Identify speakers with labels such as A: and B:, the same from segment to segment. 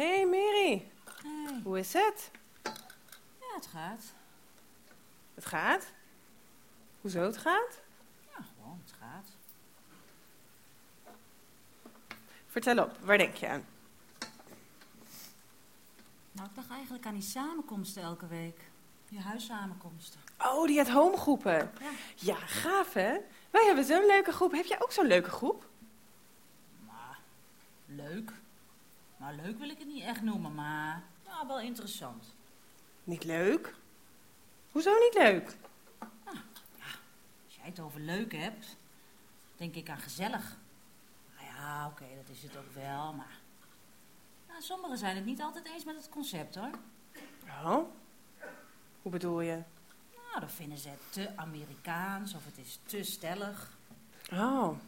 A: Hey Mary,
B: Hey.
A: hoe is het?
B: Ja, het gaat.
A: Het gaat? Hoezo het gaat?
B: Ja, gewoon, het gaat.
A: Vertel op, waar denk je aan?
B: Nou, ik dacht eigenlijk aan die samenkomsten elke week. Die huissamenkomsten.
A: Oh, die at-home groepen.
B: Ja.
A: Ja, gaaf hè? Wij hebben zo'n leuke groep. Heb jij ook zo'n leuke groep?
B: Maar, leuk. Nou, leuk wil ik het niet echt noemen, maar ja, wel interessant.
A: Niet leuk? Hoezo niet leuk?
B: Als jij het over leuk hebt, denk ik aan gezellig. Nou ja, oké, dat is het ook wel, maar... Nou, sommigen zijn het niet altijd eens met het concept, hoor.
A: Oh? Hoe bedoel je?
B: Nou, dan vinden ze het te Amerikaans of het is te stellig.
A: Oh.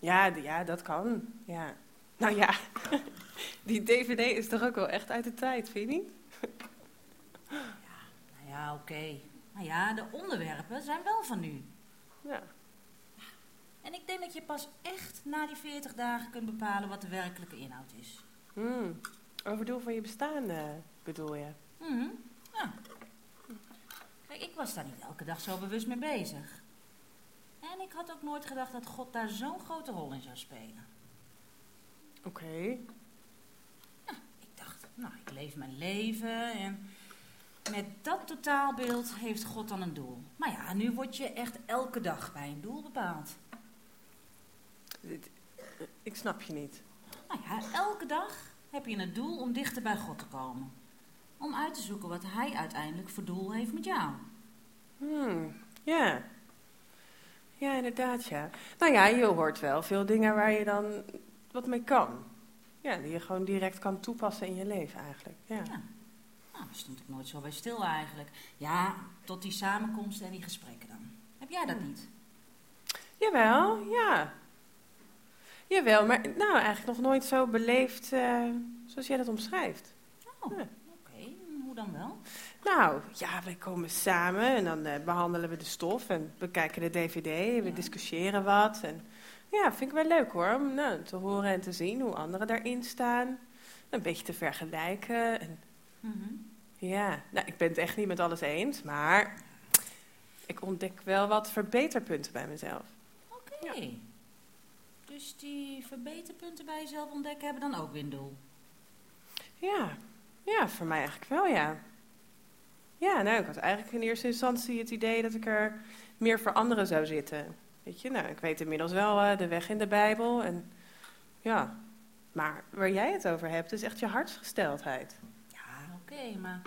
A: Ja, ja, dat kan. Ja. Nou ja, die dvd is toch ook wel echt uit de tijd, vind je niet?
B: Nou ja, oké. Maar ja, de onderwerpen zijn wel van nu.
A: Ja.
B: En ik denk dat je pas echt na die 40 dagen kunt bepalen wat de werkelijke inhoud is.
A: Hmm. Over doel van je bestaan, eh, bedoel je?
B: Mhm, ja. Kijk, ik was daar niet elke dag zo bewust mee bezig. En ik had ook nooit gedacht dat God daar zo'n grote rol in zou spelen.
A: Oké.
B: Nou, ik leef mijn leven en met dat totaalbeeld heeft God dan een doel. Maar ja, nu word je echt elke dag bij een doel bepaald.
A: Ik snap je niet.
B: Nou ja, elke dag heb je het doel om dichter bij God te komen. Om uit te zoeken wat Hij uiteindelijk voor doel heeft met jou.
A: Hmm. Ja. Ja, inderdaad, ja. Nou ja, je hoort wel veel dingen waar je dan wat mee kan. Ja, die je gewoon direct kan toepassen in je leven eigenlijk. Ja.
B: Ja. Nou, daar stond ik nooit zo bij stil eigenlijk. Ja, tot die samenkomsten en die gesprekken dan. Heb jij dat niet?
A: Jawel, ja. Jawel, maar nou eigenlijk nog nooit zo beleefd eh, zoals jij dat omschrijft.
B: Oh,
A: Ja.
B: oké. Hoe dan wel?
A: Nou, ja, we komen samen en dan eh, behandelen we de stof en bekijken de dvd. We
B: Ja.
A: discussiëren wat. En ja, vind ik wel leuk hoor, om nou, te horen en te zien hoe anderen daarin staan. Een beetje te vergelijken. En,
B: Mhm.
A: ja, nou, ik ben het echt niet met alles eens, maar ik ontdek wel wat verbeterpunten bij mezelf.
B: Oké. Dus die verbeterpunten bij jezelf ontdekken hebben dan ook weer een doel.
A: Ja, ja, voor mij eigenlijk wel, ja. Ja, nou, ik had eigenlijk in eerste instantie het idee dat ik er meer voor anderen zou zitten. Weet je, nou, ik weet inmiddels wel eh, de weg in de Bijbel en ja. Maar waar jij het over hebt, is echt je hartsgesteldheid.
B: Ja, oké, maar...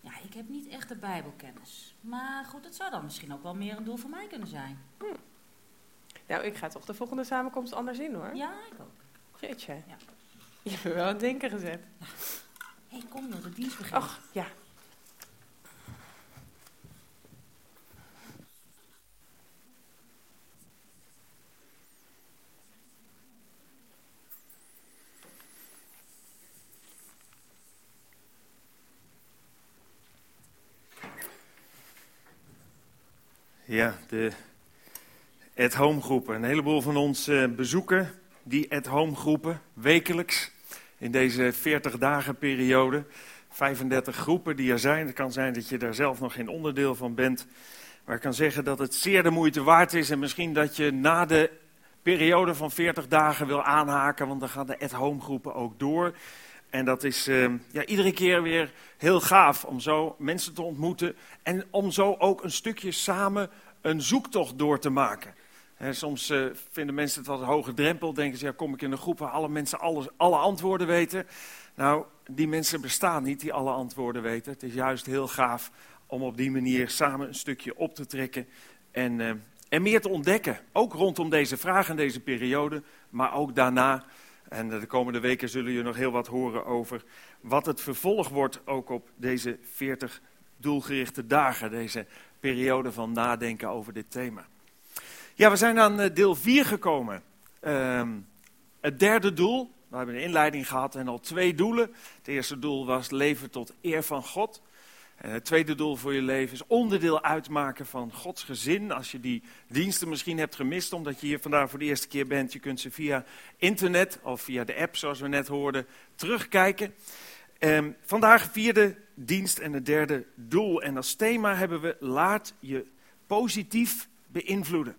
B: Ja, ik heb niet echt de bijbelkennis. Maar goed, het zou dan misschien ook wel meer een doel voor mij kunnen zijn.
A: Nou, ik ga toch de volgende samenkomst anders in, hoor.
B: Ja, ik ook.
A: Jeetje.
B: Ja.
A: Je hebt me wel aan het denken gezet.
B: Hé, hey, kom joh, de dienst begint.
A: Och, ja.
C: Ja, de at-home groepen. Een heleboel van ons bezoeken die at-home groepen wekelijks in deze 40 dagen periode. 35 groepen die er zijn. Het kan zijn dat je daar zelf nog geen onderdeel van bent. Maar ik kan zeggen dat het zeer de moeite waard is. En misschien dat je na de periode van 40 dagen wil aanhaken, want dan gaan de at-home groepen ook door. En dat is eh, ja, iedere keer weer heel gaaf om zo mensen te ontmoeten. En om zo ook een stukje samen een zoektocht door te maken. Soms eh, vinden mensen het wat een hoge drempel. Denken ze, ja, kom ik in een groep waar alle mensen alles, alle antwoorden weten. Nou, die mensen bestaan niet die alle antwoorden weten. Het is juist heel gaaf om op die manier samen een stukje op te trekken. En, eh, en meer te ontdekken. Ook rondom deze vraag en deze periode. Maar ook daarna. En de komende weken zullen jullie nog heel wat horen over wat het vervolg wordt ook op deze 40 doelgerichte dagen. Deze periode van nadenken over dit thema. Ja, we zijn aan eh, deel 4 gekomen. Ehm, het derde doel. We hebben een inleiding gehad en al twee doelen. Het eerste doel was leven tot eer van God. En het tweede doel voor je leven is onderdeel uitmaken van Gods gezin. Als je die diensten misschien hebt gemist omdat je hier vandaag voor de eerste keer bent, je kunt ze via internet of via de app, zoals we net hoorden, terugkijken. Ehm, vandaag vierde dienst en het derde doel. En als thema hebben we laat je positief beïnvloeden.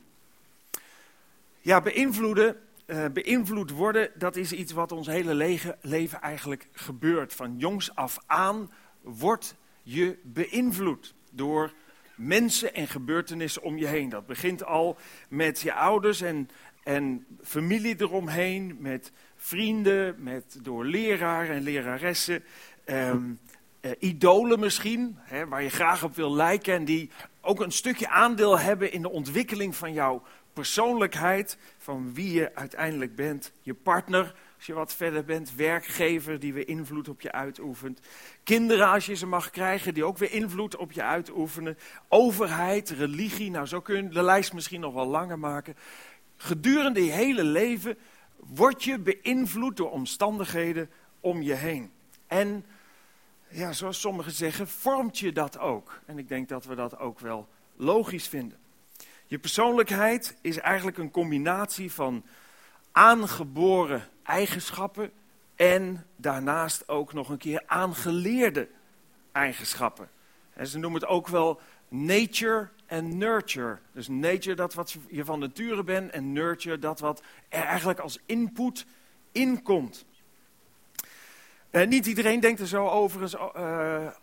C: Ja, beïnvloeden, uh, beïnvloed worden, dat is iets wat ons hele leven eigenlijk gebeurt. Van jongs af aan wordt je beïnvloed door mensen en gebeurtenissen om je heen. Dat begint al met je ouders en, en familie eromheen, met vrienden, met, door leraren en leraressen. Um, uh, idolen misschien, hè, waar je graag op wil lijken en die ook een stukje aandeel hebben in de ontwikkeling van jouw persoonlijkheid, van wie je uiteindelijk bent. Je partner, als je wat verder bent, werkgever die weer invloed op je uitoefent. Kinderen, als je ze mag krijgen, die ook weer invloed op je uitoefenen. Overheid, religie, nou zo kun je de lijst misschien nog wel langer maken. Gedurende je hele leven word je beïnvloed door omstandigheden om je heen. En ja, zoals sommigen zeggen, vormt je dat ook. En ik denk dat we dat ook wel logisch vinden. Je persoonlijkheid is eigenlijk een combinatie van aangeboren eigenschappen en daarnaast ook nog een keer aangeleerde eigenschappen. En ze noemen het ook wel nature en nurture. Dus nature, dat wat je van nature bent, en nurture, dat wat er eigenlijk als input inkomt. Uh, niet iedereen denkt er zo over,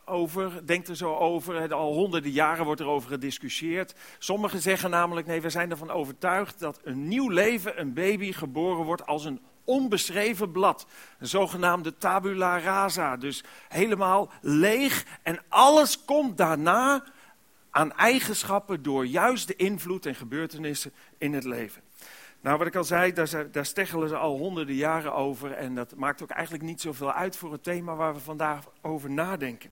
C: over, denkt er zo over. Al honderden jaren wordt er over gediscussieerd. Sommigen zeggen namelijk, nee, we zijn ervan overtuigd dat een nieuw leven, een baby, geboren wordt als een onbeschreven blad. Een zogenaamde tabula rasa. Dus helemaal leeg. En alles komt daarna aan eigenschappen door juist de invloed en gebeurtenissen in het leven. Nou, wat ik al zei, daar, daar steggelen ze al honderden jaren over. En dat maakt ook eigenlijk niet zoveel uit voor het thema waar we vandaag over nadenken.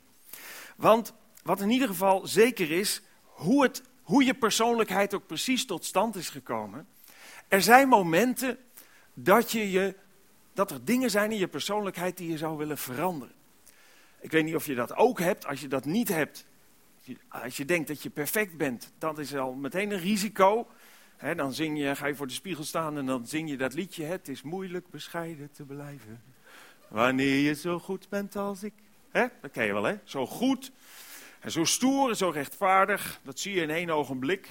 C: Want wat in ieder geval zeker is, hoe, het, hoe je persoonlijkheid ook precies tot stand is gekomen. Er zijn momenten dat, je je, dat er dingen zijn in je persoonlijkheid die je zou willen veranderen. Ik weet niet of je dat ook hebt. Als je dat niet hebt, als je denkt dat je perfect bent, dat is al meteen een risico dan zing je, ga je voor de spiegel staan en dan zing je dat liedje. Het is moeilijk bescheiden te blijven. Wanneer je zo goed bent als ik. Dat ken je wel, hè? Zo goed en zo stoer en zo rechtvaardig. Dat zie je in één ogenblik.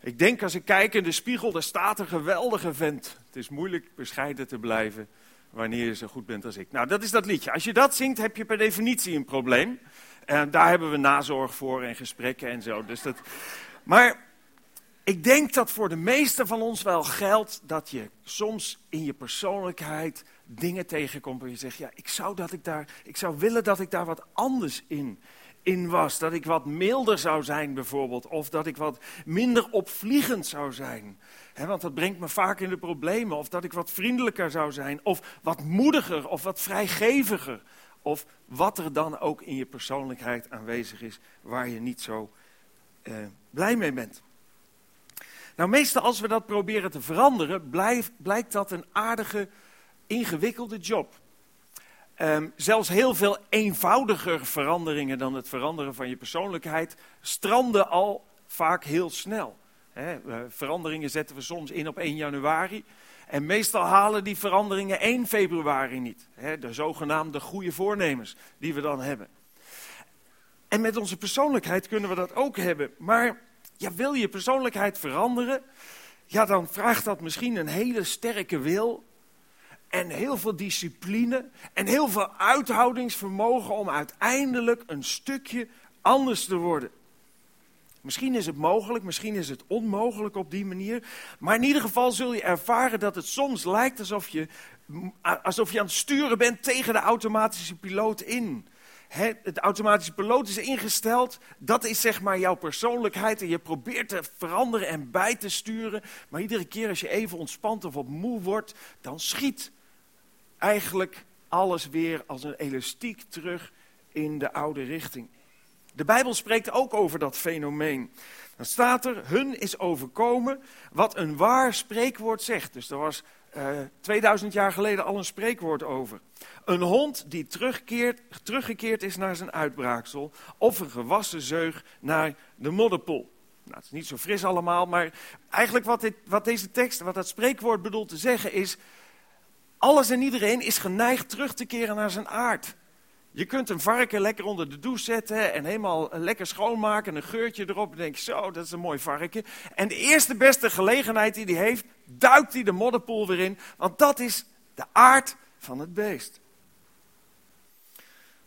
C: Ik denk als ik kijk in de spiegel, daar staat een geweldige vent. Het is moeilijk bescheiden te blijven wanneer je zo goed bent als ik. Nou, dat is dat liedje. Als je dat zingt, heb je per definitie een probleem. En daar hebben we nazorg voor en gesprekken en zo. Dus dat... Maar ik denk dat voor de meesten van ons wel geldt dat je soms in je persoonlijkheid dingen tegenkomt waar je zegt, ja, ik zou, dat ik, daar, ik zou willen dat ik daar wat anders in, in was. Dat ik wat milder zou zijn bijvoorbeeld, of dat ik wat minder opvliegend zou zijn. want dat brengt me vaak in de problemen. Of dat ik wat vriendelijker zou zijn, of wat moediger, of wat vrijgeviger. Of wat er dan ook in je persoonlijkheid aanwezig is waar je niet zo eh, blij mee bent. Nou, meestal als we dat proberen te veranderen, blijkt dat een aardige, ingewikkelde job. Um, zelfs heel veel eenvoudiger veranderingen dan het veranderen van je persoonlijkheid stranden al vaak heel snel. veranderingen zetten we soms in op 1 januari. En meestal halen die veranderingen 1 februari niet. de zogenaamde goede voornemens die we dan hebben. En met onze persoonlijkheid kunnen we dat ook hebben. Maar ja, wil je persoonlijkheid veranderen? Ja, dan vraagt dat misschien een hele sterke wil. En heel veel discipline. En heel veel uithoudingsvermogen om uiteindelijk een stukje anders te worden. Misschien is het mogelijk, misschien is het onmogelijk op die manier. Maar in ieder geval zul je ervaren dat het soms lijkt alsof je, alsof je aan het sturen bent tegen de automatische piloot in het automatische piloot is ingesteld. Dat is zeg maar jouw persoonlijkheid. En je probeert te veranderen en bij te sturen. Maar iedere keer als je even ontspant of op moe wordt, dan schiet eigenlijk alles weer als een elastiek terug in de oude richting. De Bijbel spreekt ook over dat fenomeen. Dan staat er, hun is overkomen wat een waar spreekwoord zegt. Dus er was 2000 jaar geleden al een spreekwoord over. Een hond die terugkeert, teruggekeerd is naar zijn uitbraaksel, of een gewassen zeug naar de modderpoel. Nou, het is niet zo fris allemaal, maar eigenlijk wat, dit, wat deze tekst, wat dat spreekwoord bedoelt te zeggen is, alles en iedereen is geneigd terug te keren naar zijn aard. Je kunt een varken lekker onder de douche zetten en helemaal lekker schoonmaken, een geurtje erop. En denk zo, dat is een mooi varken. En de eerste beste gelegenheid die hij heeft, duikt hij de modderpoel weer in. Want dat is de aard van het beest.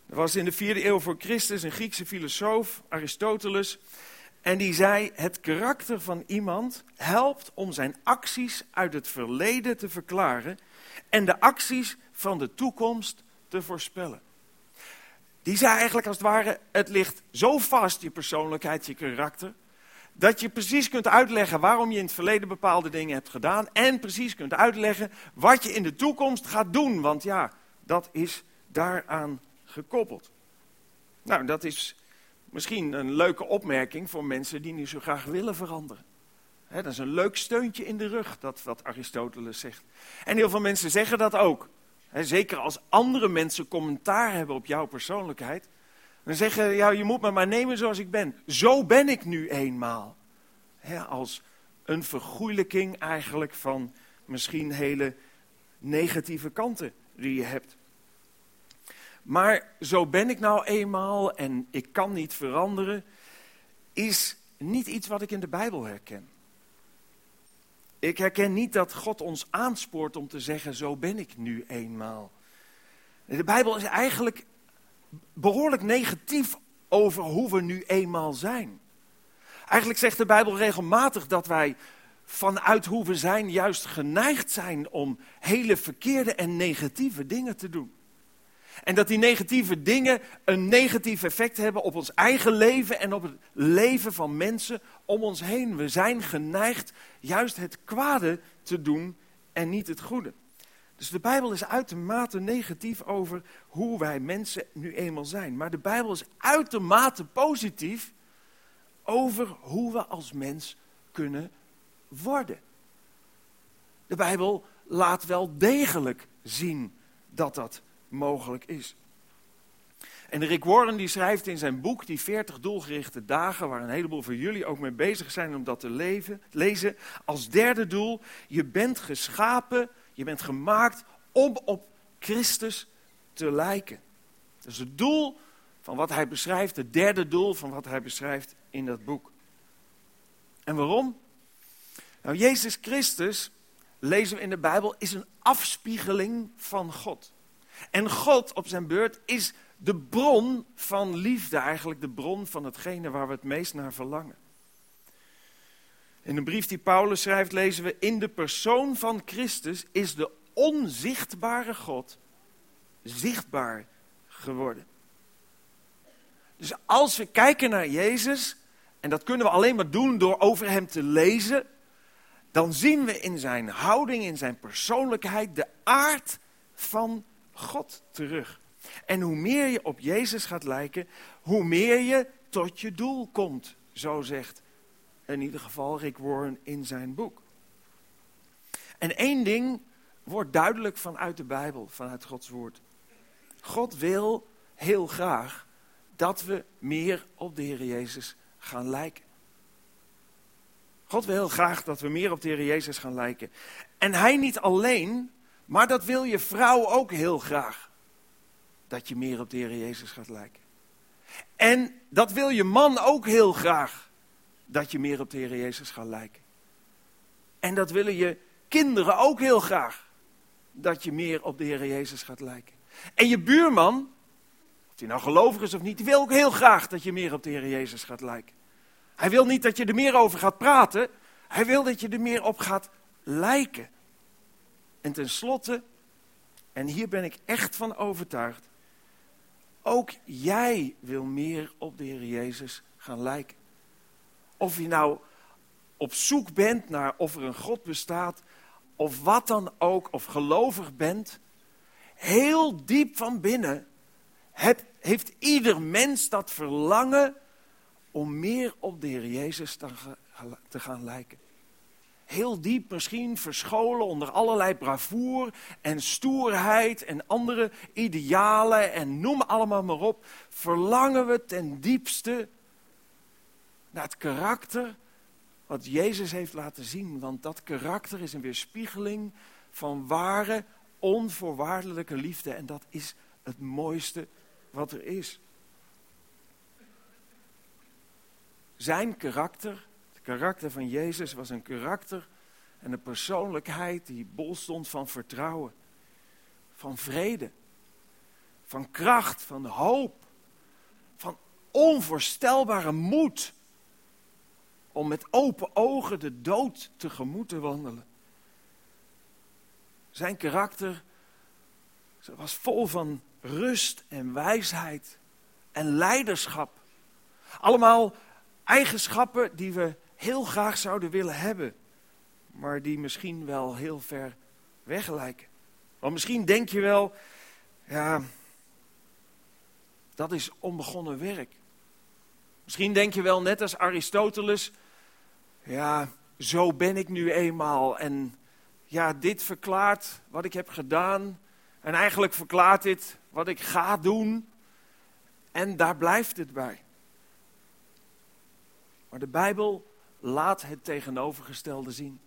C: Er was in de vierde eeuw voor Christus een Griekse filosoof, Aristoteles. En die zei, het karakter van iemand helpt om zijn acties uit het verleden te verklaren en de acties van de toekomst te voorspellen. Die zei eigenlijk als het ware, het ligt zo vast, je persoonlijkheid, je karakter, dat je precies kunt uitleggen waarom je in het verleden bepaalde dingen hebt gedaan en precies kunt uitleggen wat je in de toekomst gaat doen, want ja, dat is daaraan gekoppeld. Nou, dat is misschien een leuke opmerking voor mensen die niet zo graag willen veranderen. dat is een leuk steuntje in de rug, dat wat Aristoteles zegt. En heel veel mensen zeggen dat ook zeker als andere mensen commentaar hebben op jouw persoonlijkheid. Dan zeggen ja, je moet me maar nemen zoals ik ben. Zo ben ik nu eenmaal. als een vergoeilijking eigenlijk van misschien hele negatieve kanten die je hebt. Maar zo ben ik nou eenmaal en ik kan niet veranderen, is niet iets wat ik in de Bijbel herken. Ik herken niet dat God ons aanspoort om te zeggen, zo ben ik nu eenmaal. De Bijbel is eigenlijk behoorlijk negatief over hoe we nu eenmaal zijn. Eigenlijk zegt de Bijbel regelmatig dat wij vanuit hoe we zijn juist geneigd zijn om hele verkeerde en negatieve dingen te doen. En dat die negatieve dingen een negatief effect hebben op ons eigen leven en op het leven van mensen om ons heen. We zijn geneigd juist het kwade te doen en niet het goede. Dus de Bijbel is uitermate negatief over hoe wij mensen nu eenmaal zijn. Maar de Bijbel is uitermate positief over hoe we als mens kunnen worden. De Bijbel laat wel degelijk zien dat dat mogelijk is. En Rick Warren die schrijft in zijn boek, die 40 doelgerichte dagen, waar een heleboel van jullie ook mee bezig zijn om dat te leven, lezen, als derde doel, je bent geschapen, je bent gemaakt om op Christus te lijken. Dat is het doel van wat hij beschrijft, het derde doel van wat hij beschrijft in dat boek. En waarom? Nou, Jezus Christus, lezen we in de Bijbel, is een afspiegeling van God. En God op zijn beurt is de bron van liefde, eigenlijk de bron van hetgene waar we het meest naar verlangen. In een brief die Paulus schrijft lezen we, in de persoon van Christus is de onzichtbare God zichtbaar geworden. Dus als we kijken naar Jezus, en dat kunnen we alleen maar doen door over Hem te lezen, dan zien we in zijn houding, in zijn persoonlijkheid, de aard van God terug. En hoe meer je op Jezus gaat lijken, hoe meer je tot je doel komt. Zo zegt in ieder geval Rick Warren in zijn boek. En één ding wordt duidelijk vanuit de Bijbel, vanuit Gods woord. God wil heel graag dat we meer op de Heer Jezus gaan lijken. God wil heel graag dat we meer op de Heer Jezus gaan lijken. En hij niet alleen, maar dat wil je vrouw ook heel graag. Dat je meer op de Heer Jezus gaat lijken. En dat wil je man ook heel graag. Dat je meer op de Heer Jezus gaat lijken. En dat willen je kinderen ook heel graag. Dat je meer op de Heer Jezus gaat lijken. En je buurman, of hij nou gelovig is of niet, die wil ook heel graag dat je meer op de Heer Jezus gaat lijken. Hij wil niet dat je er meer over gaat praten. Hij wil dat je er meer op gaat lijken. En tenslotte, en hier ben ik echt van overtuigd, ook jij wil meer op de Heer Jezus gaan lijken. Of je nou op zoek bent naar of er een God bestaat, of wat dan ook, of gelovig bent, heel diep van binnen heeft ieder mens dat verlangen om meer op de Heer Jezus te gaan lijken. Heel diep misschien verscholen onder allerlei bravoer en stoerheid en andere idealen en noem allemaal maar op, verlangen we ten diepste naar het karakter wat Jezus heeft laten zien. Want dat karakter is een weerspiegeling van ware, onvoorwaardelijke liefde. En dat is het mooiste wat er is. Zijn karakter, karakter van Jezus, was een karakter en een persoonlijkheid die bol stond van vertrouwen, van vrede, van kracht, van hoop, van onvoorstelbare moed om met open ogen de dood tegemoet te wandelen. Zijn karakter was vol van rust en wijsheid en leiderschap. Allemaal eigenschappen die we heel graag zouden willen hebben, maar die misschien wel heel ver weg lijken. Want misschien denk je wel, ja, dat is onbegonnen werk. Misschien denk je wel, net als Aristoteles, ja, zo ben ik nu eenmaal. En ja, dit verklaart wat ik heb gedaan. En eigenlijk verklaart dit wat ik ga doen. En daar blijft het bij. Maar de Bijbel laat het tegenovergestelde zien.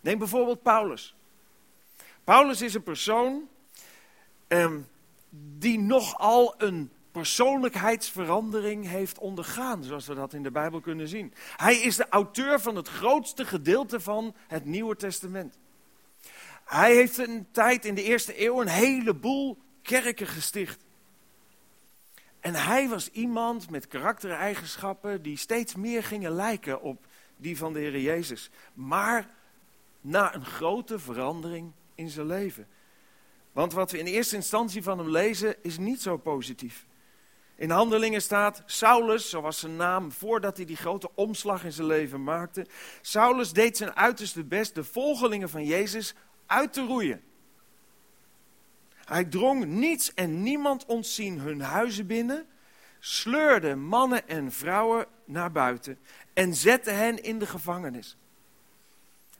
C: Neem bijvoorbeeld Paulus. Paulus is een persoon eh, die nogal een persoonlijkheidsverandering heeft ondergaan, zoals we dat in de Bijbel kunnen zien. Hij is de auteur van het grootste gedeelte van het Nieuwe Testament. Hij heeft een tijd in de eerste eeuw een heleboel kerken gesticht. En hij was iemand met karaktereigenschappen die steeds meer gingen lijken op die van de Heer Jezus. Maar na een grote verandering in zijn leven. Want wat we in eerste instantie van hem lezen is niet zo positief. In Handelingen staat, Saulus, zo was zijn naam voordat hij die grote omslag in zijn leven maakte. Saulus deed zijn uiterste best de volgelingen van Jezus uit te roeien. Hij drong niets en niemand ontzien hun huizen binnen, sleurde mannen en vrouwen naar buiten en zette hen in de gevangenis.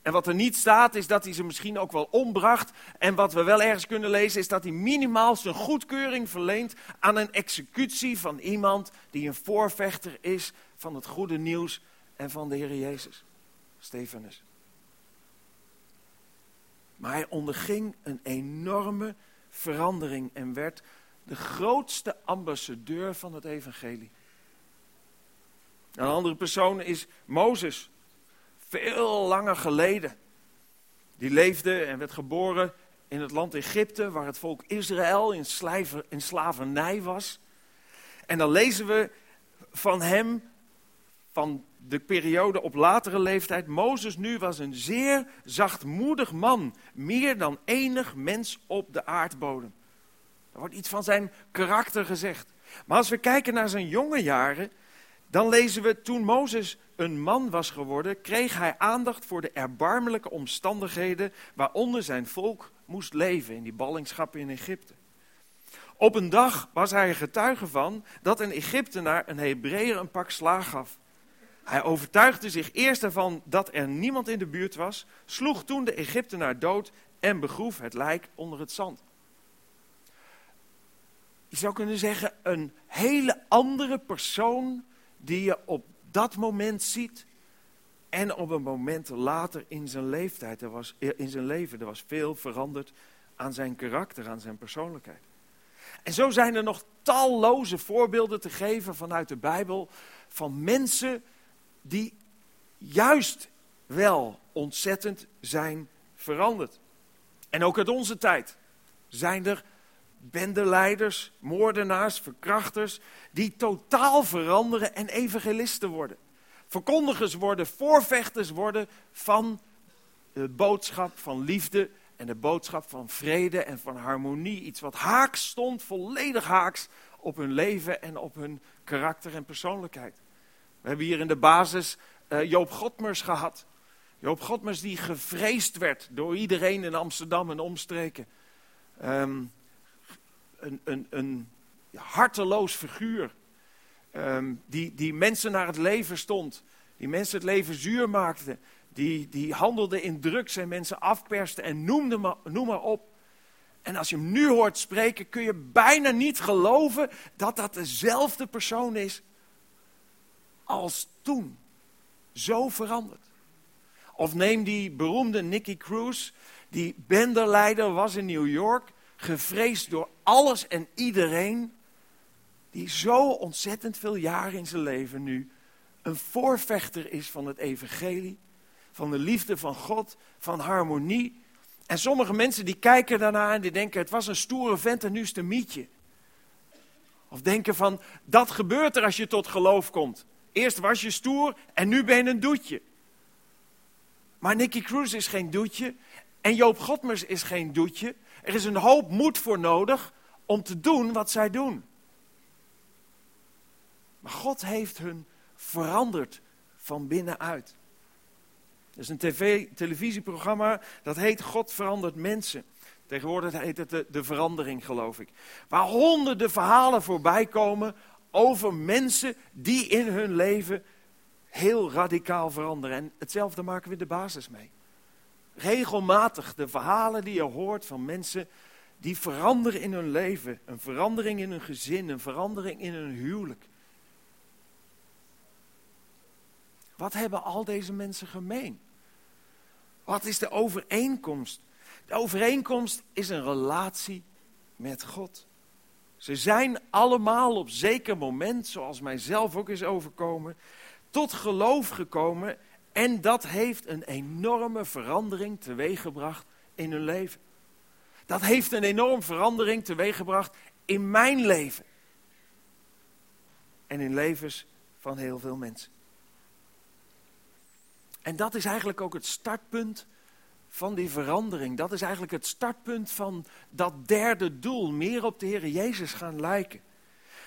C: En wat er niet staat, is dat hij ze misschien ook wel ombracht. En wat we wel ergens kunnen lezen, is dat hij minimaal zijn goedkeuring verleent aan een executie van iemand die een voorvechter is van het goede nieuws en van de Heer Jezus. Stefanus. Maar hij onderging een enorme verandering en werd de grootste ambassadeur van het evangelie. Een andere persoon is Mozes veel langer geleden. Die leefde en werd geboren in het land Egypte, waar het volk Israël in, in slavernij was. En dan lezen we van hem, van de periode op latere leeftijd. Mozes nu was een zeer zachtmoedig man, meer dan enig mens op de aardbodem. Er wordt iets van zijn karakter gezegd. Maar als we kijken naar zijn jonge jaren, dan lezen we toen Mozes een man was geworden, kreeg hij aandacht voor de erbarmelijke omstandigheden waaronder zijn volk moest leven in die ballingschappen in Egypte. Op een dag was hij getuige van dat een Egyptenaar een Hebreeër een pak slaag gaf. Hij overtuigde zich eerst ervan dat er niemand in de buurt was, sloeg toen de Egyptenaar dood en begroef het lijk onder het zand. Je zou kunnen zeggen, een hele andere persoon die je op dat moment ziet. En op een moment later in zijn leeftijd, er was, in zijn leven, er was veel veranderd aan zijn karakter, aan zijn persoonlijkheid. En zo zijn er nog talloze voorbeelden te geven vanuit de Bijbel van mensen die juist wel ontzettend zijn veranderd. En ook uit onze tijd zijn er bendeleiders, moordenaars, verkrachters, die totaal veranderen en evangelisten worden. Verkondigers worden, voorvechters worden van de boodschap van liefde en de boodschap van vrede en van harmonie. Iets wat haaks stond, volledig haaks op hun leven en op hun karakter en persoonlijkheid. We hebben hier in de basis uh, Joop Godmers gehad. Joop Godmers die gevreesd werd door iedereen in Amsterdam en omstreken. Um, een, een, een harteloos figuur. Um, die, die mensen naar het leven stond. Die mensen het leven zuur maakte. die, die handelde in drugs en mensen afperste en noemde noem maar op. En als je hem nu hoort spreken, kun je bijna niet geloven dat dat dezelfde persoon is als toen. Zo veranderd. Of neem die beroemde Nicky Cruz, die benderleider was in New York, gevreesd door alles en iedereen, die zo ontzettend veel jaren in zijn leven nu een voorvechter is van het evangelie, van de liefde van God, van harmonie. En sommige mensen die kijken daarna en die denken, het was een stoere vent en nu is het een mietje. Of denken van, dat gebeurt er als je tot geloof komt. Eerst was je stoer en nu ben je een doetje. Maar Nicky Cruz is geen doetje en Joop Godmers is geen doetje. Er is een hoop moed voor nodig om te doen wat zij doen. Maar God heeft hun veranderd van binnenuit. Er is een tv, televisieprogramma dat heet God verandert mensen. Tegenwoordig heet het de, de verandering, geloof ik. Waar honderden verhalen voorbij komen over mensen die in hun leven heel radicaal veranderen. En hetzelfde maken we de basis mee. Regelmatig de verhalen die je hoort van mensen die veranderen in hun leven. Een verandering in hun gezin, een verandering in hun huwelijk. Wat hebben al deze mensen gemeen? Wat is de overeenkomst? De overeenkomst is een relatie met God. Ze zijn allemaal op zeker moment, zoals mijzelf ook is overkomen, tot geloof gekomen en dat heeft een enorme verandering teweeggebracht in hun leven. Dat heeft een enorme verandering teweeggebracht in mijn leven. En in levens van heel veel mensen. En dat is eigenlijk ook het startpunt van die verandering. Dat is eigenlijk het startpunt van dat derde doel, meer op de Heer Jezus gaan lijken.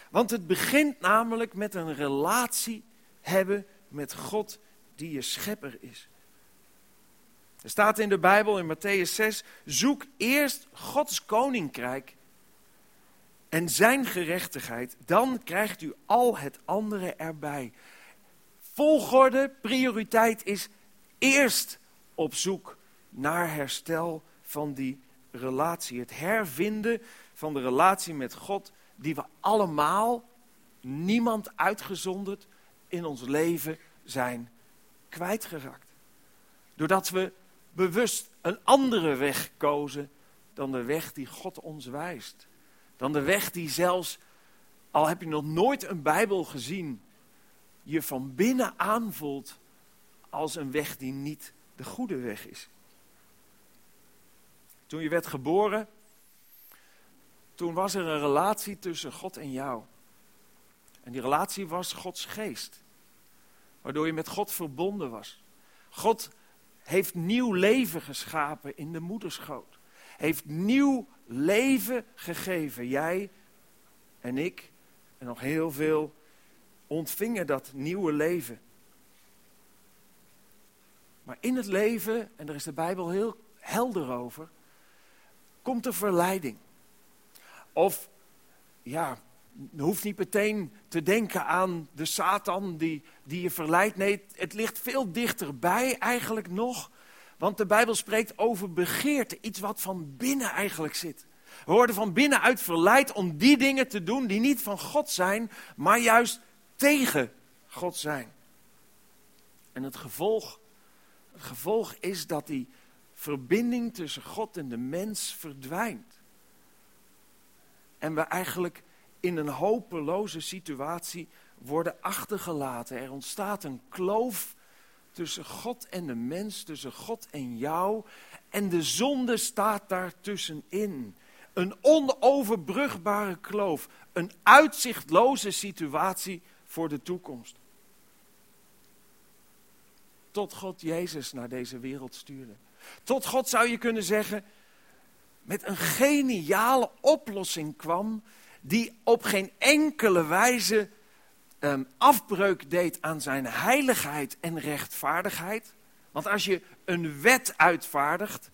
C: Want het begint namelijk met een relatie hebben met God die je schepper is. Er staat in de Bijbel in Matthäus 6, zoek eerst Gods koninkrijk en zijn gerechtigheid, dan krijgt u al het andere erbij. Volgorde, prioriteit is eerst op zoek naar herstel van die relatie. Het hervinden van de relatie met God, die we allemaal, niemand uitgezonderd, in ons leven zijn kwijtgeraakt. Doordat we bewust een andere weg kozen dan de weg die God ons wijst. Dan de weg die zelfs, al heb je nog nooit een Bijbel gezien, je van binnen aanvoelt als een weg die niet de goede weg is. Toen je werd geboren, toen was er een relatie tussen God en jou. En die relatie was Gods geest. Waardoor je met God verbonden was. God heeft nieuw leven geschapen in de moederschoot. Heeft nieuw leven gegeven. Jij en ik en nog heel veel ontvingen dat nieuwe leven. Maar in het leven, en daar is de Bijbel heel helder over, komt er verleiding. Of, ja, je hoeft niet meteen te denken aan de Satan die, die je verleidt. Nee, het ligt veel dichterbij eigenlijk nog. Want de Bijbel spreekt over begeerte, iets wat van binnen eigenlijk zit. We worden van binnenuit verleid om die dingen te doen die niet van God zijn, maar juist tegen God zijn. En het gevolg, het gevolg is dat die verbinding tussen God en de mens verdwijnt. En we eigenlijk in een hopeloze situatie worden achtergelaten. Er ontstaat een kloof tussen God en de mens, tussen God en jou. En de zonde staat daar tussenin. Een onoverbrugbare kloof. Een uitzichtloze situatie voor de toekomst. Tot God Jezus naar deze wereld stuurde. Tot God zou je kunnen zeggen, met een geniale oplossing kwam, die op geen enkele wijze um, afbreuk deed aan zijn heiligheid en rechtvaardigheid. Want als je een wet uitvaardigt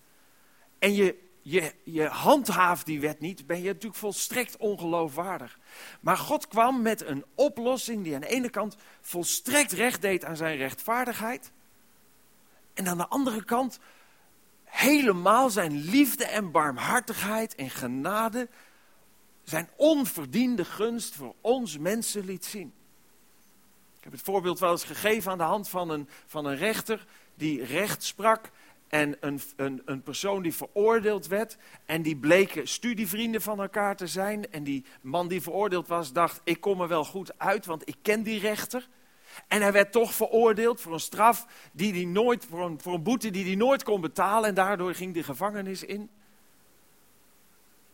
C: en je, je, je handhaaft die wet niet, ben je natuurlijk volstrekt ongeloofwaardig. Maar God kwam met een oplossing die aan de ene kant volstrekt recht deed aan zijn rechtvaardigheid. En aan de andere kant helemaal zijn liefde en barmhartigheid en genade, zijn onverdiende gunst voor ons mensen liet zien. Ik heb het voorbeeld wel eens gegeven aan de hand van een, van een rechter die recht sprak en een, een, een persoon die veroordeeld werd. En die bleken studievrienden van elkaar te zijn. En die man die veroordeeld was dacht, ik kom er wel goed uit, want ik ken die rechter. En hij werd toch veroordeeld voor een straf die hij nooit, voor een, voor een boete die hij nooit kon betalen. En daardoor ging de gevangenis in.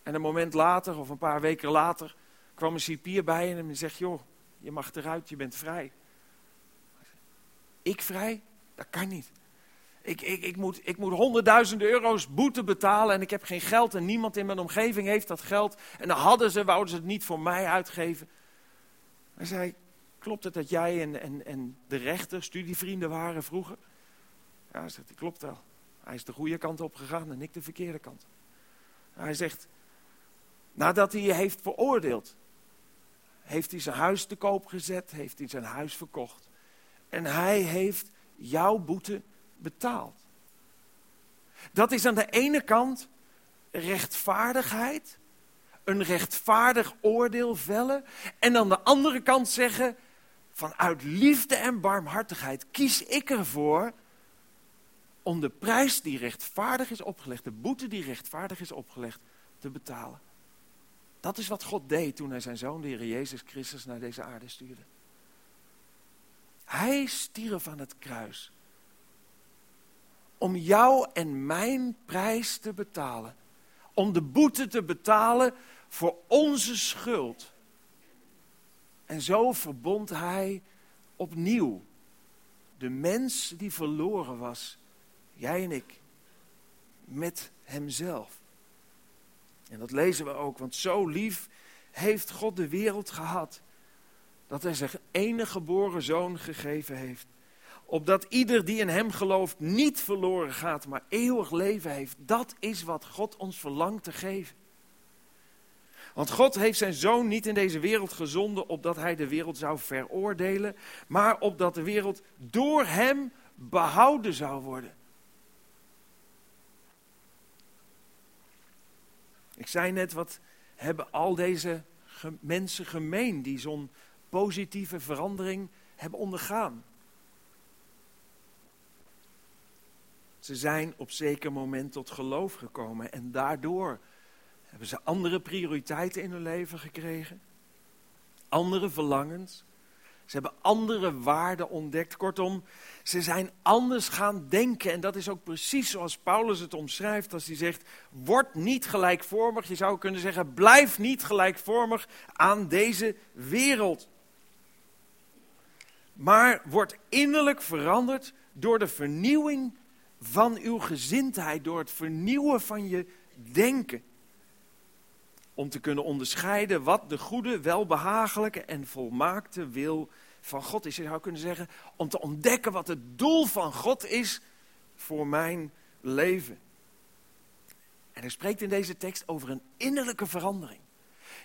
C: En een moment later, of een paar weken later, kwam een cipier bij hem en zegt, joh, je mag eruit, je bent vrij. Ik vrij? Dat kan niet. Ik, ik, ik, moet, ik moet honderdduizenden euro's boete betalen en ik heb geen geld en niemand in mijn omgeving heeft dat geld. En dan hadden ze, wouden ze het niet voor mij uitgeven. Hij zei, klopt het dat jij en, en, en de rechter studievrienden waren vroeger? Ja, zegt klopt wel. Hij is de goede kant op gegaan en ik de verkeerde kant. Hij zegt, nadat hij je heeft veroordeeld, heeft hij zijn huis te koop gezet, heeft hij zijn huis verkocht. En hij heeft jouw boete betaald. Dat is aan de ene kant rechtvaardigheid, een rechtvaardig oordeel vellen. En aan de andere kant zeggen, vanuit liefde en barmhartigheid kies ik ervoor om de prijs die rechtvaardig is opgelegd, de boete die rechtvaardig is opgelegd, te betalen. Dat is wat God deed toen hij zijn zoon, de Heer Jezus Christus, naar deze aarde stuurde. Hij stierf aan het kruis om jou en mijn prijs te betalen. Om de boete te betalen voor onze schuld. En zo verbond hij opnieuw de mens die verloren was, jij en ik, met hemzelf. En dat lezen we ook, want zo lief heeft God de wereld gehad, dat hij zijn enige geboren zoon gegeven heeft opdat ieder die in hem gelooft niet verloren gaat, maar eeuwig leven heeft. Dat is wat God ons verlangt te geven. Want God heeft zijn zoon niet in deze wereld gezonden opdat hij de wereld zou veroordelen, maar opdat de wereld door hem behouden zou worden. Ik zei net, wat hebben al deze mensen gemeen die zo'n positieve verandering hebben ondergaan? Ze zijn op zeker moment tot geloof gekomen en daardoor hebben ze andere prioriteiten in hun leven gekregen. Andere verlangens. Ze hebben andere waarden ontdekt. Kortom, ze zijn anders gaan denken. En dat is ook precies zoals Paulus het omschrijft als hij zegt: Word niet gelijkvormig. Je zou kunnen zeggen: Blijf niet gelijkvormig aan deze wereld. Maar word innerlijk veranderd door de vernieuwing van uw gezindheid, door het vernieuwen van je denken. Om te kunnen onderscheiden wat de goede, welbehagelijke en volmaakte wil van God is. Je zou kunnen zeggen, om te ontdekken wat het doel van God is voor mijn leven. En hij spreekt in deze tekst over een innerlijke verandering.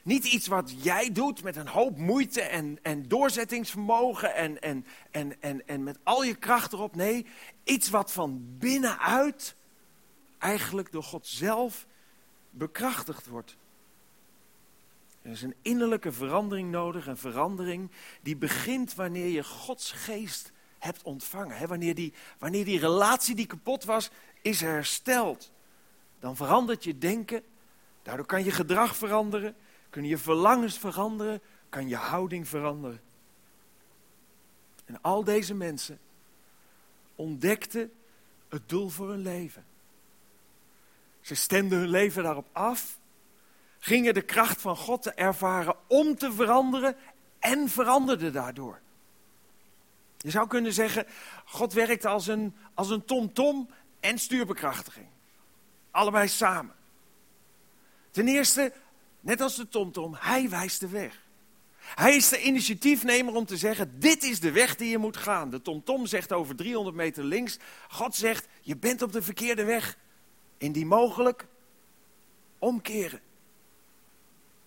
C: Niet iets wat jij doet met een hoop moeite en, en doorzettingsvermogen en, en, en, en, en met al je kracht erop. Nee, iets wat van binnenuit eigenlijk door God zelf bekrachtigd wordt. Er is een innerlijke verandering nodig, een verandering die begint wanneer je Gods geest hebt ontvangen. Wanneer, die, wanneer die relatie die kapot was, is hersteld. Dan verandert je denken, daardoor kan je gedrag veranderen, Kun je verlangens veranderen? Kan je houding veranderen? En al deze mensen ontdekten het doel voor hun leven. Ze stemden hun leven daarop af, gingen de kracht van God te ervaren om te veranderen en veranderden daardoor. Je zou kunnen zeggen, God werkt als een, als een tom-tom en stuurbekrachtiging. Allebei samen. Ten eerste, Net als de TomTom, hij wijst de weg. Hij is de initiatiefnemer om te zeggen, dit is de weg die je moet gaan. De TomTom zegt over 300 meter links, God zegt, je bent op de verkeerde weg. Indien mogelijk, omkeren.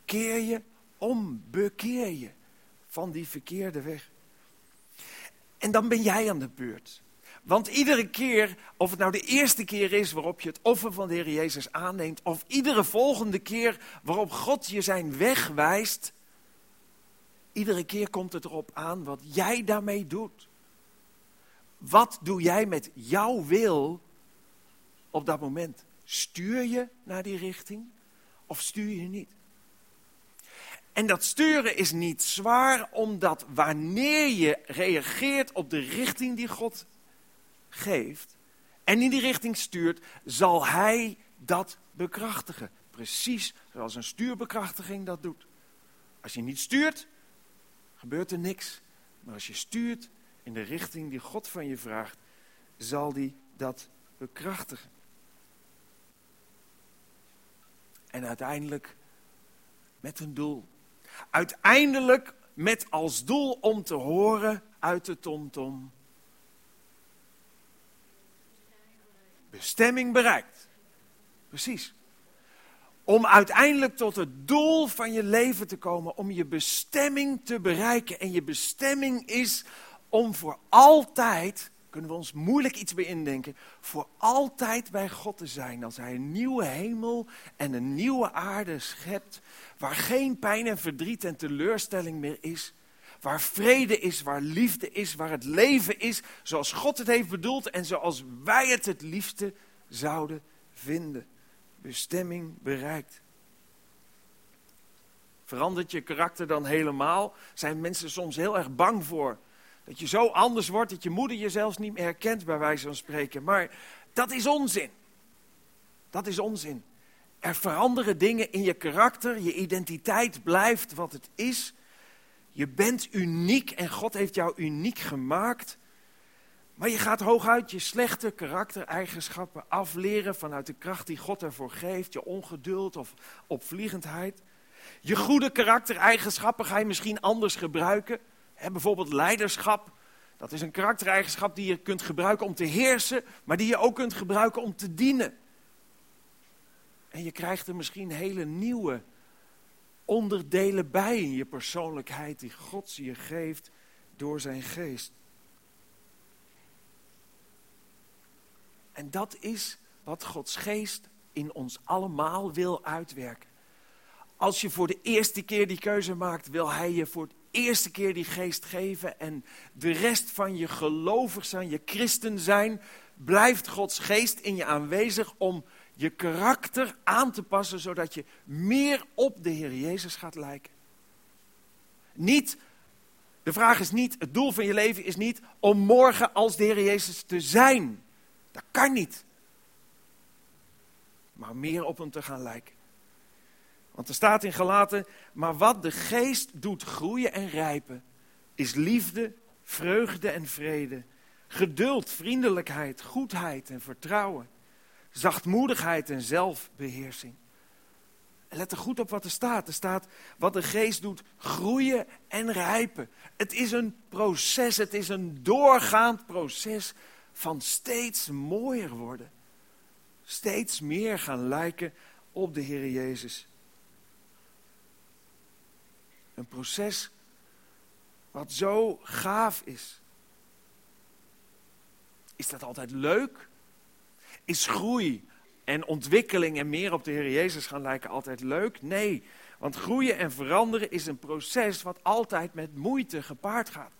C: Keer je om, bekeer je van die verkeerde weg. En dan ben jij aan de beurt. Want iedere keer, of het nou de eerste keer is waarop je het offer van de Heer Jezus aanneemt, of iedere volgende keer waarop God je zijn weg wijst, iedere keer komt het erop aan wat jij daarmee doet. Wat doe jij met jouw wil op dat moment? Stuur je naar die richting of stuur je niet? En dat sturen is niet zwaar, omdat wanneer je reageert op de richting die God geeft en in die richting stuurt, zal Hij dat bekrachtigen. Precies zoals een stuurbekrachtiging dat doet. Als je niet stuurt, gebeurt er niks. Maar als je stuurt in de richting die God van je vraagt, zal die dat bekrachtigen. En uiteindelijk met een doel. Uiteindelijk met als doel om te horen uit de tomtom. Bestemming bereikt. Precies. Om uiteindelijk tot het doel van je leven te komen, om je bestemming te bereiken. En je bestemming is om voor altijd, kunnen we ons moeilijk iets bij indenken, voor altijd bij God te zijn. Als Hij een nieuwe hemel en een nieuwe aarde schept, waar geen pijn en verdriet en teleurstelling meer is. Waar vrede is, waar liefde is, waar het leven is zoals God het heeft bedoeld en zoals wij het het liefste zouden vinden. Bestemming bereikt. Verandert je karakter dan helemaal? Zijn mensen soms heel erg bang voor? Dat je zo anders wordt dat je moeder je zelfs niet meer herkent, bij wijze van spreken. Maar dat is onzin. Dat is onzin. Er veranderen dingen in je karakter, je identiteit blijft wat het is. Je bent uniek en God heeft jou uniek gemaakt. Maar je gaat hooguit je slechte karaktereigenschappen afleren vanuit de kracht die God ervoor geeft. Je ongeduld of opvliegendheid. Je goede karaktereigenschappen ga je misschien anders gebruiken. Bijvoorbeeld leiderschap. Dat is een karaktereigenschap die je kunt gebruiken om te heersen, maar die je ook kunt gebruiken om te dienen. En je krijgt er misschien hele nieuwe onderdelen bij in je persoonlijkheid die God je geeft door zijn geest. En dat is wat Gods geest in ons allemaal wil uitwerken. Als je voor de eerste keer die keuze maakt, wil Hij je voor de eerste keer die geest geven. En de rest van je gelovig zijn, je christen zijn, blijft Gods geest in je aanwezig om je karakter aan te passen, zodat je meer op de Heer Jezus gaat lijken. Niet, de vraag is niet, het doel van je leven is niet om morgen als de Heer Jezus te zijn. Dat kan niet. Maar meer op hem te gaan lijken. Want er staat in Galaten, maar wat de geest doet groeien en rijpen, is liefde, vreugde en vrede, geduld, vriendelijkheid, goedheid en vertrouwen zachtmoedigheid en zelfbeheersing. Let er goed op wat er staat. Er staat wat de geest doet, groeien en rijpen. Het is een proces, het is een doorgaand proces van steeds mooier worden. Steeds meer gaan lijken op de Heer Jezus. Een proces wat zo gaaf is. Is dat altijd leuk? Is groei en ontwikkeling en meer op de Heer Jezus gaan lijken altijd leuk? Nee, want groeien en veranderen is een proces wat altijd met moeite gepaard gaat.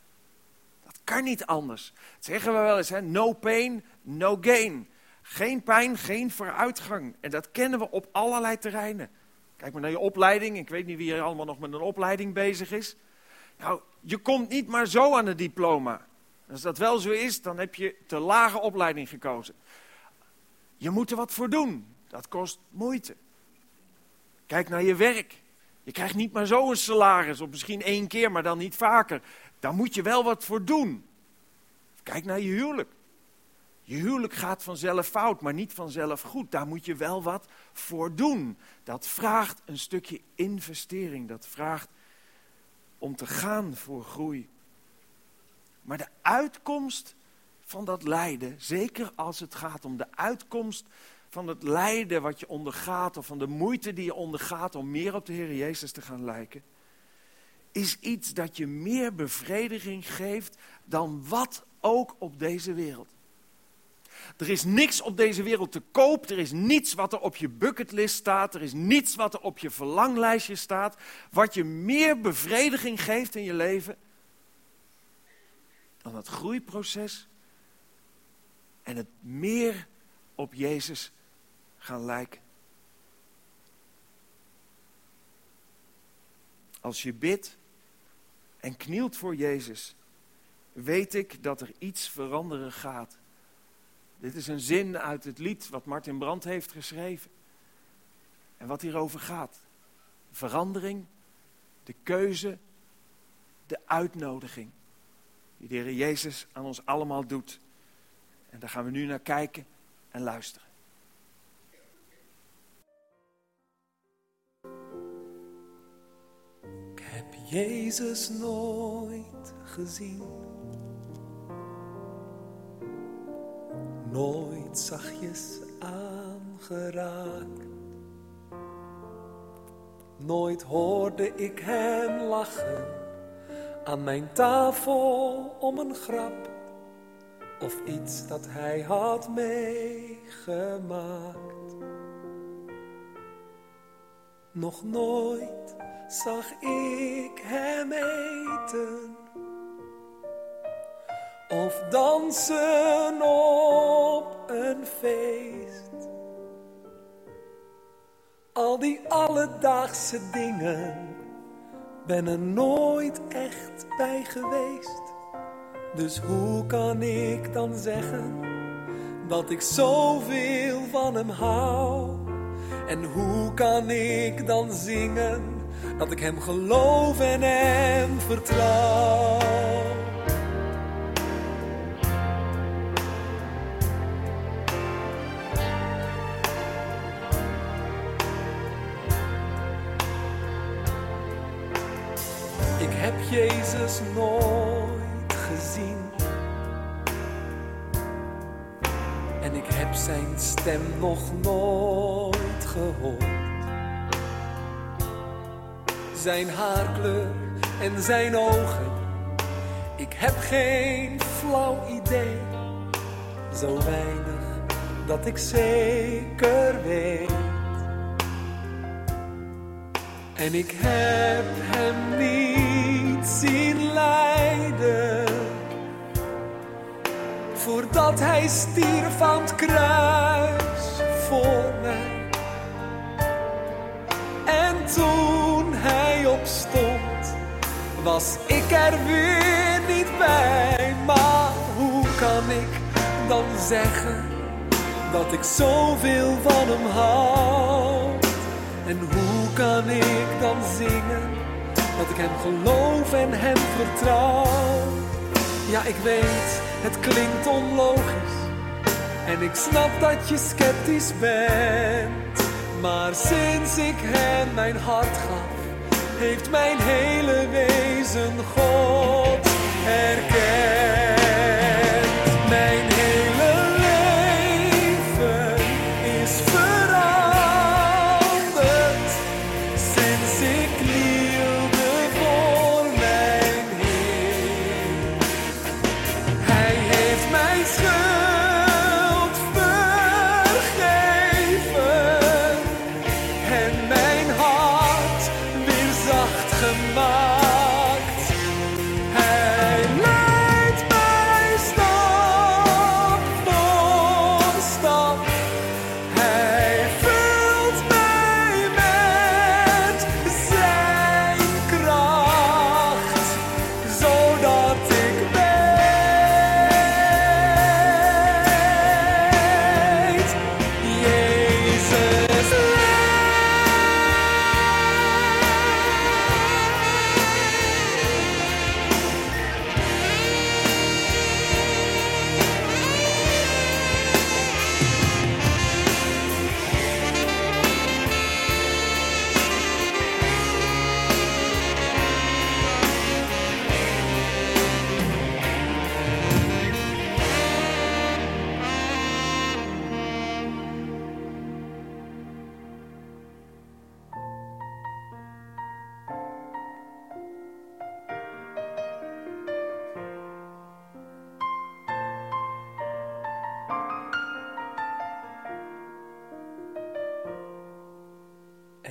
C: Dat kan niet anders. Dat zeggen we wel eens, hè? no pain, no gain. Geen pijn, geen vooruitgang. En dat kennen we op allerlei terreinen. Kijk maar naar je opleiding. Ik weet niet wie er allemaal nog met een opleiding bezig is. Nou, je komt niet maar zo aan het diploma. Als dat wel zo is, dan heb je te lage opleiding gekozen. Je moet er wat voor doen. Dat kost moeite. Kijk naar je werk. Je krijgt niet maar zo een salaris, of misschien één keer, maar dan niet vaker. Daar moet je wel wat voor doen. Kijk naar je huwelijk. Je huwelijk gaat vanzelf fout, maar niet vanzelf goed. Daar moet je wel wat voor doen. Dat vraagt een stukje investering. Dat vraagt om te gaan voor groei. Maar de uitkomst van dat lijden, zeker als het gaat om de uitkomst van het lijden wat je ondergaat, of van de moeite die je ondergaat om meer op de Heer Jezus te gaan lijken, is iets dat je meer bevrediging geeft dan wat ook op deze wereld. Er is niks op deze wereld te koop. Er is niets wat er op je bucketlist staat. Er is niets wat er op je verlanglijstje staat. Wat je meer bevrediging geeft in je leven. Dan het groeiproces. En het meer op Jezus gaan lijken. Als je bidt en knielt voor Jezus, weet ik dat er iets veranderen gaat. Dit is een zin uit het lied wat Martin Brandt heeft geschreven. En wat hierover gaat. Verandering, de keuze, de uitnodiging. Die de Heer Jezus aan ons allemaal doet. En daar gaan we nu naar kijken en luisteren.
D: Ik heb Jezus nooit gezien. Nooit zachtjes aangeraakt. Nooit hoorde ik hem lachen aan mijn tafel om een grap of iets dat hij had meegemaakt. Nog nooit zag ik hem eten of dansen op een feest. Al die alledaagse dingen ben er nooit echt bij geweest. Dus hoe kan ik dan zeggen dat ik zoveel van hem hou? En hoe kan ik dan zingen dat ik hem geloof en hem vertrouw? Jezus nooit gezien. En ik heb zijn stem nog nooit gehoord. Zijn haarkleur en zijn ogen. Ik heb geen flauw idee. Zo weinig dat ik zeker weet. En ik heb hem niet zien lijden. Voordat hij stierf aan het kruis voor mij. En toen hij opstond, was ik er weer niet bij. Maar hoe kan ik dan zeggen dat ik zoveel van hem hou? En hoe kan ik dan zingen ik hem geloof en hem vertrouw? Ja, ik weet, het klinkt onlogisch. En ik snap dat je sceptisch bent. Maar sinds ik hem mijn hart gaf, heeft mijn hele wezen God herkend.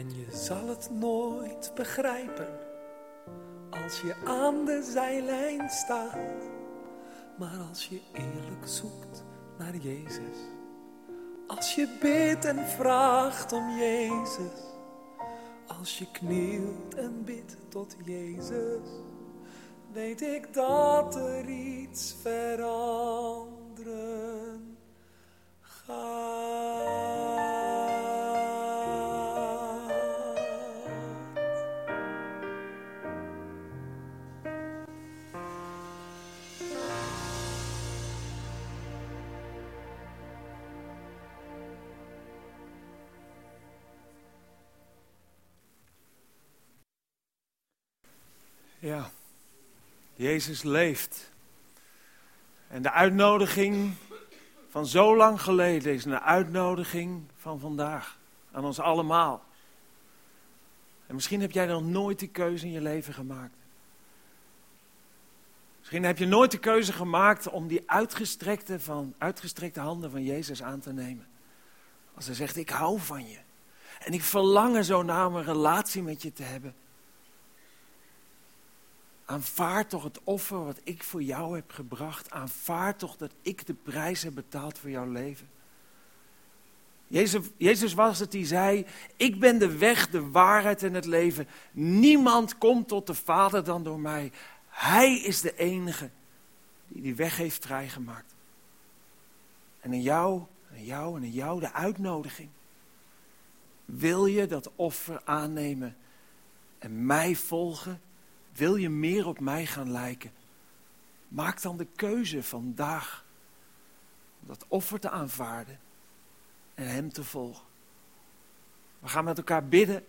D: En je zal het nooit begrijpen als je aan de zijlijn staat. Maar als je eerlijk zoekt naar Jezus, als je bidt en vraagt om Jezus, als je knielt en bidt tot Jezus, weet ik dat er iets veranderen
C: Jezus leeft. En de uitnodiging van zo lang geleden is een uitnodiging van vandaag. Aan ons allemaal. En misschien heb jij nog nooit die keuze in je leven gemaakt. Misschien heb je nooit de keuze gemaakt om die uitgestrekte, van, uitgestrekte handen van Jezus aan te nemen. Als hij zegt, ik hou van je. En ik verlang er zo naar om een relatie met je te hebben. Aanvaard toch het offer wat ik voor jou heb gebracht. Aanvaard toch dat ik de prijs heb betaald voor jouw leven. Jezus, Jezus was het die zei, ik ben de weg, de waarheid en het leven. Niemand komt tot de Vader dan door mij. Hij is de enige die die weg heeft vrijgemaakt. En in jou, in jou en in jou de uitnodiging. Wil je dat offer aannemen en mij volgen? Wil je meer op mij gaan lijken? Maak dan de keuze vandaag om dat offer te aanvaarden en Hem te volgen. We gaan met elkaar bidden.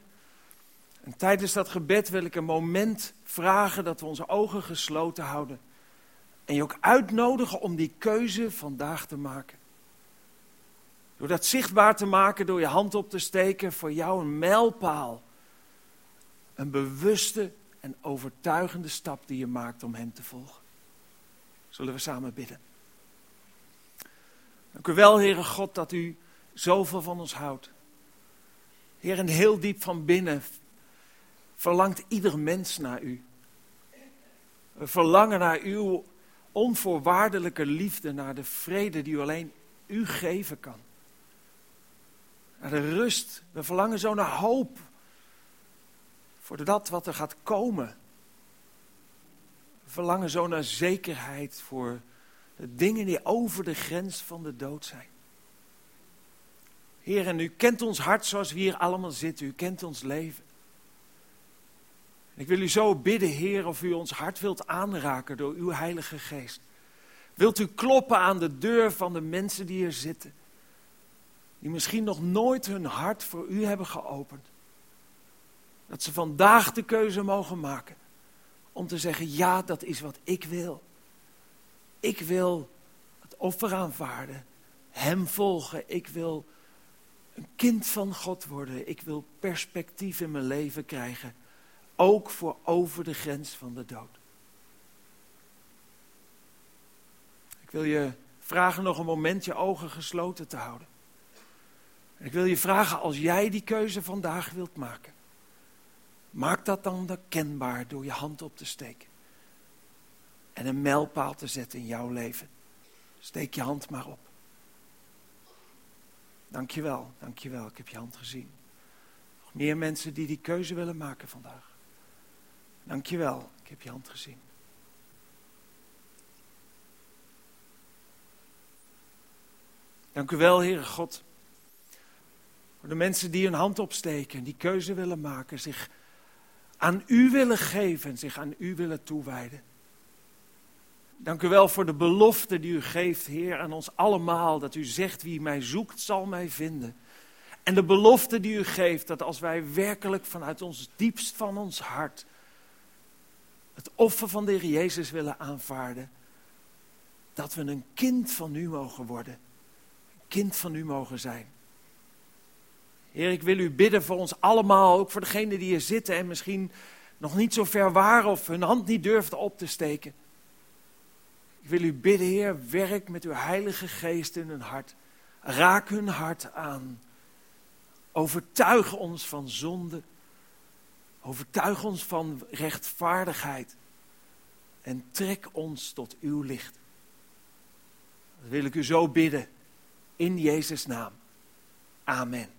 C: En tijdens dat gebed wil ik een moment vragen dat we onze ogen gesloten houden. En je ook uitnodigen om die keuze vandaag te maken. Door dat zichtbaar te maken, door je hand op te steken, voor jou een mijlpaal. Een bewuste en overtuigende stap die je maakt om Hem te volgen. Zullen we samen bidden? Dank u wel, Heere God, dat u zoveel van ons houdt. Heer, en heel diep van binnen verlangt ieder mens naar u. We verlangen naar uw onvoorwaardelijke liefde, naar de vrede die u alleen u geven kan. Naar de rust. We verlangen zo naar hoop voor dat wat er gaat komen. Verlangen zo naar zekerheid voor de dingen die over de grens van de dood zijn. Heer, en u kent ons hart zoals we hier allemaal zitten. U kent ons leven. Ik wil u zo bidden, Heer, of u ons hart wilt aanraken door uw Heilige Geest. Wilt u kloppen aan de deur van de mensen die hier zitten, die misschien nog nooit hun hart voor u hebben geopend. Dat ze vandaag de keuze mogen maken om te zeggen, ja, dat is wat ik wil. Ik wil het offer aanvaarden, Hem volgen. Ik wil een kind van God worden. Ik wil perspectief in mijn leven krijgen, ook voor over de grens van de dood. Ik wil je vragen nog een moment je ogen gesloten te houden. Ik wil je vragen, als jij die keuze vandaag wilt maken, maak dat dan kenbaar door je hand op te steken. En een mijlpaal te zetten in jouw leven. Steek je hand maar op. Dankjewel, dankjewel, ik heb je hand gezien. Nog meer mensen die die keuze willen maken vandaag. Dankjewel, ik heb je hand gezien. Dank u wel, Heere God. Voor de mensen die hun hand opsteken, die keuze willen maken, zich aan u willen geven en zich aan u willen toewijden. Dank u wel voor de belofte die u geeft, Heer, aan ons allemaal. Dat u zegt, wie mij zoekt, zal mij vinden. En de belofte die u geeft, dat als wij werkelijk vanuit ons diepst van ons hart het offer van de Heer Jezus willen aanvaarden, dat we een kind van u mogen worden. Een kind van u mogen zijn. Heer, ik wil u bidden voor ons allemaal, ook voor degenen die hier zitten en misschien nog niet zo ver waren of hun hand niet durfden op te steken. Ik wil u bidden, Heer, werk met uw Heilige Geest in hun hart. Raak hun hart aan. Overtuig ons van zonde. Overtuig ons van rechtvaardigheid. En trek ons tot uw licht. Dat wil ik u zo bidden. In Jezus' naam. Amen.